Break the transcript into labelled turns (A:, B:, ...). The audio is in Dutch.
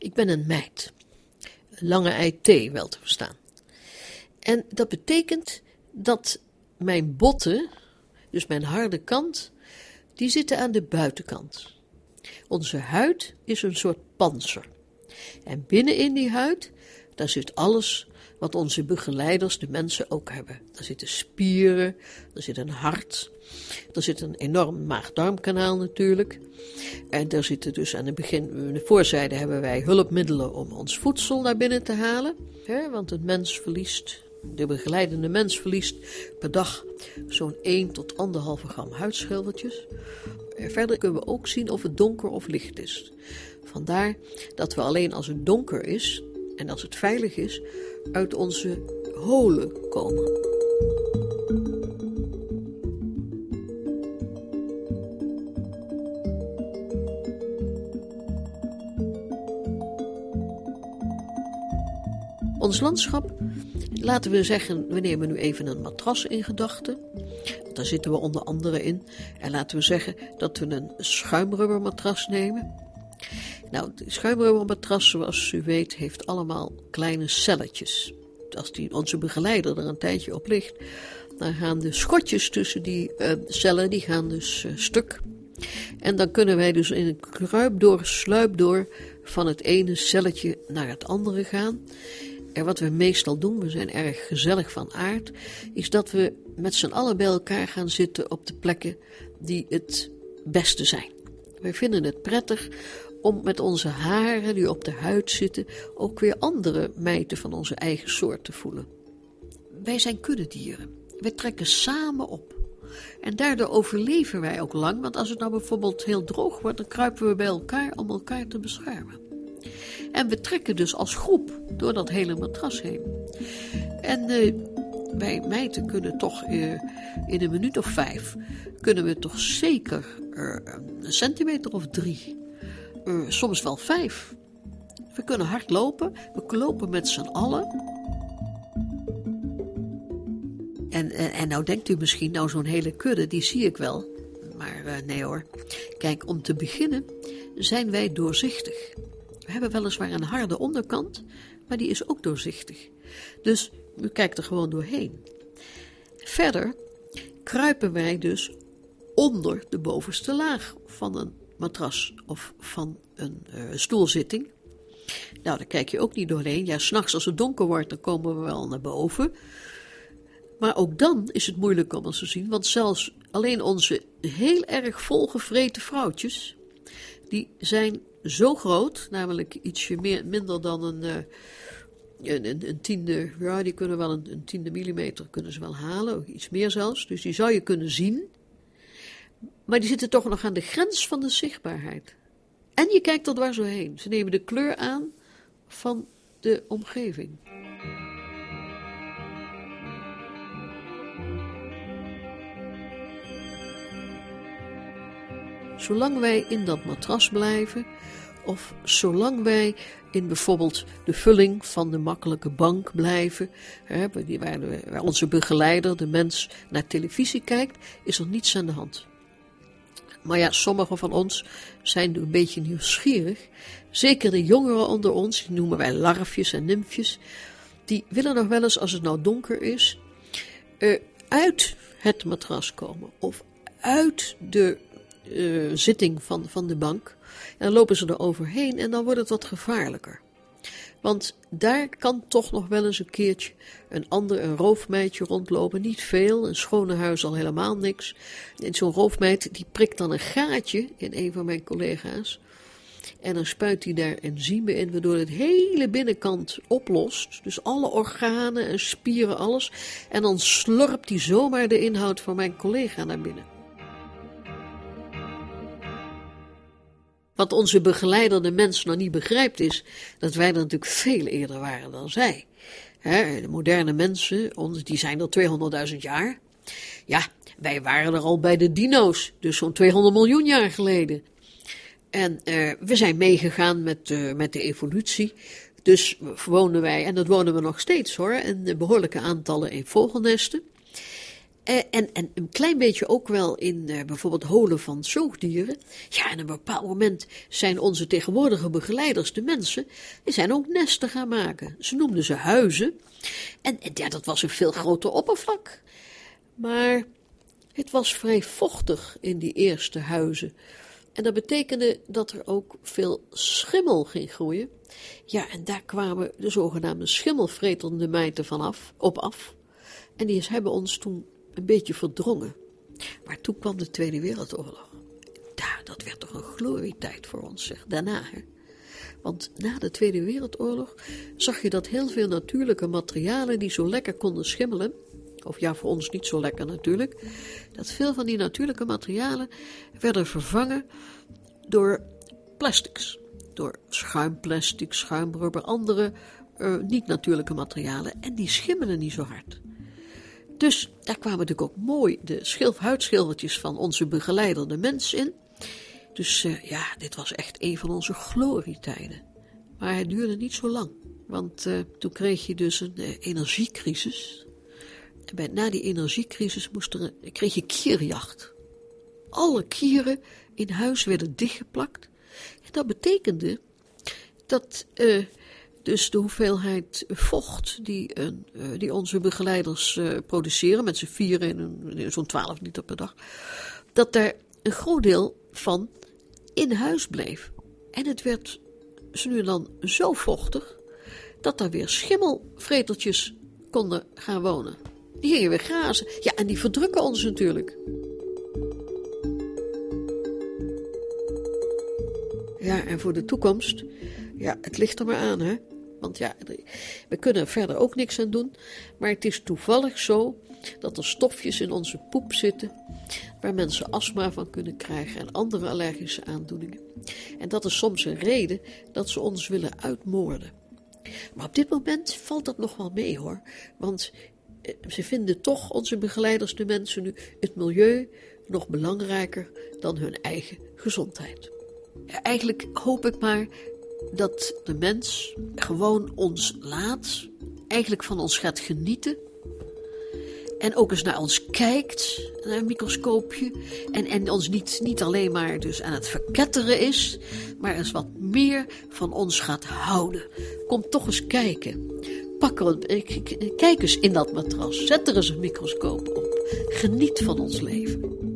A: Ik ben een meid. Lange IT wel te verstaan. En dat betekent dat mijn botten, dus mijn harde kant, die zitten aan de buitenkant. Onze huid is een soort panzer. En binnenin die huid, daar zit alles wat onze begeleiders, de mensen, ook hebben. Daar zitten spieren, er zit een hart, er zit een enorm maag-darmkanaal natuurlijk. En daar zitten dus aan het begin, in de voorzijde hebben wij hulpmiddelen om ons voedsel naar binnen te halen. Hè, want het mens verliest, de begeleidende mens verliest per dag zo'n 1 tot 1,5 gram huidschilfertjes. Verder kunnen we ook zien of het donker of licht is. Vandaar dat we alleen als het donker is en als het veilig is, uit onze holen komen. Ons landschap, laten we zeggen, we nemen nu even een matras in gedachten. Daar zitten we onder andere in. En laten we zeggen dat we een schuimrubbermatras nemen. Nou, de zoals u weet, heeft allemaal kleine celletjes. Als die, onze begeleider er een tijdje op ligt, dan gaan de schotjes tussen die uh, cellen, die gaan dus uh, stuk. En dan kunnen wij dus in een kruipdoor, sluipdoor van het ene celletje naar het andere gaan. En wat we meestal doen, we zijn erg gezellig van aard, is dat we met z'n allen bij elkaar gaan zitten op de plekken die het beste zijn. Wij vinden het prettig om met onze haren die op de huid zitten ook weer andere mijten van onze eigen soort te voelen. Wij zijn kuddedieren. Wij trekken samen op. En daardoor overleven wij ook lang, want als het nou bijvoorbeeld heel droog wordt, dan kruipen we bij elkaar om elkaar te beschermen. En we trekken dus als groep door dat hele matras heen. En uh, wij meiden kunnen toch uh, in een minuut of vijf, kunnen we toch zeker uh, een centimeter of drie uh, soms wel vijf. We kunnen hard lopen, we lopen met z'n allen. En, en, en, nou denkt u misschien, nou zo'n hele kudde, die zie ik wel. Maar uh, nee hoor. Kijk, om te beginnen zijn wij doorzichtig. We hebben weliswaar een harde onderkant, maar die is ook doorzichtig. Dus u kijkt er gewoon doorheen. Verder kruipen wij dus onder de bovenste laag van een matras of van een uh, stoelzitting. Nou, daar kijk je ook niet doorheen. Ja, s'nachts als het donker wordt, dan komen we wel naar boven. Maar ook dan is het moeilijk om ons te zien, want zelfs alleen onze heel erg volgevreten vrouwtjes, die zijn zo groot, namelijk ietsje meer, minder dan een, uh, een, een, een, tiende, ja, die kunnen wel een, een tiende millimeter kunnen ze wel halen, iets meer zelfs. Dus die zou je kunnen zien. Maar die zitten toch nog aan de grens van de zichtbaarheid. En je kijkt er dwars doorheen. Ze nemen de kleur aan van de omgeving. Zolang wij in dat matras blijven, of zolang wij in bijvoorbeeld de vulling van de makkelijke bank blijven, hè, waar onze begeleider, de mens, naar televisie kijkt, is er niets aan de hand. Maar ja, sommigen van ons zijn een beetje nieuwsgierig. Zeker de jongeren onder ons, die noemen wij larfjes en nymfjes, die willen nog wel eens, als het nou donker is, uh, uit het matras komen of uit de uh, zitting van, van de bank. En dan lopen ze er overheen en dan wordt het wat gevaarlijker. Want daar kan toch nog wel eens een keertje een ander, een roofmeidje rondlopen. Niet veel, een schone huis al helemaal niks. En zo'n roofmeid die prikt dan een gaatje in een van mijn collega's. En dan spuit hij daar enzymen in, waardoor het hele binnenkant oplost. Dus alle organen en spieren, alles. En dan slurpt hij zomaar de inhoud van mijn collega naar binnen. Wat onze begeleider de mens nog niet begrijpt is dat wij er natuurlijk veel eerder waren dan zij. de moderne mensen, die zijn er 200.000 jaar. Ja, wij waren er al bij de dino's, dus zo'n 200 miljoen jaar geleden. En uh, we zijn meegegaan met, uh, met de evolutie. Dus wonen wij, en dat wonen we nog steeds hoor, in behoorlijke aantallen in vogelnesten. En, en, en een klein beetje ook wel in uh, bijvoorbeeld holen van zoogdieren. Ja, en op een bepaald moment zijn onze tegenwoordige begeleiders, de mensen, die zijn ook nesten gaan maken. Ze noemden ze huizen. En, en ja, dat was een veel groter oppervlak. Maar het was vrij vochtig in die eerste huizen. En dat betekende dat er ook veel schimmel ging groeien. Ja, en daar kwamen de zogenaamde schimmelvretende mijten vanaf, op af. En die hebben ons toen een beetje verdrongen. Maar toen kwam de Tweede Wereldoorlog. Ja, dat werd toch een glorietijd voor ons, zeg. Daarna. Want na de Tweede Wereldoorlog zag je dat heel veel natuurlijke materialen die zo lekker konden schimmelen, of ja, voor ons niet zo lekker natuurlijk, dat veel van die natuurlijke materialen werden vervangen door plastics. Door schuimplastic, schuimrubber, andere uh, niet-natuurlijke materialen. En die schimmelen niet zo hard. Dus daar kwamen natuurlijk ook mooi de huidschildertjes van onze begeleider, de mens, in. Dus uh, ja, dit was echt een van onze glorietijden. Maar het duurde niet zo lang. Want uh, toen kreeg je dus een uh, energiecrisis. En na die energiecrisis moest er, kreeg je kierjacht. Alle kieren in huis werden dichtgeplakt. En dat betekende dat dus de hoeveelheid vocht die, uh, die onze begeleiders uh, produceren, met z'n vieren in, zo'n 12 liter per dag, dat daar een groot deel van in huis bleef. En het werd ze nu dan zo vochtig dat daar weer schimmelvreteltjes konden gaan wonen. Die gingen weer grazen. Ja, en die verdrukken ons natuurlijk. Ja, en voor de toekomst, ja, het ligt er maar aan, hè. Want ja, we kunnen er verder ook niks aan doen. Maar het is toevallig zo dat er stofjes in onze poep zitten waar mensen astma van kunnen krijgen en andere allergische aandoeningen. En dat is soms een reden dat ze ons willen uitmoorden. Maar op dit moment valt dat nog wel mee hoor. Want eh, ze vinden toch, onze begeleiders, de mensen nu, het milieu nog belangrijker dan hun eigen gezondheid. Eigenlijk hoop ik maar dat de mens gewoon ons laat, eigenlijk van ons gaat genieten. En ook eens naar ons kijkt, naar een microscoopje. En, en ons niet, niet alleen maar dus aan het verketteren is, maar eens wat meer van ons gaat houden. Kom toch eens kijken. Pak er kijk eens in dat matras. Zet er eens een microscoop op. Geniet van ons leven.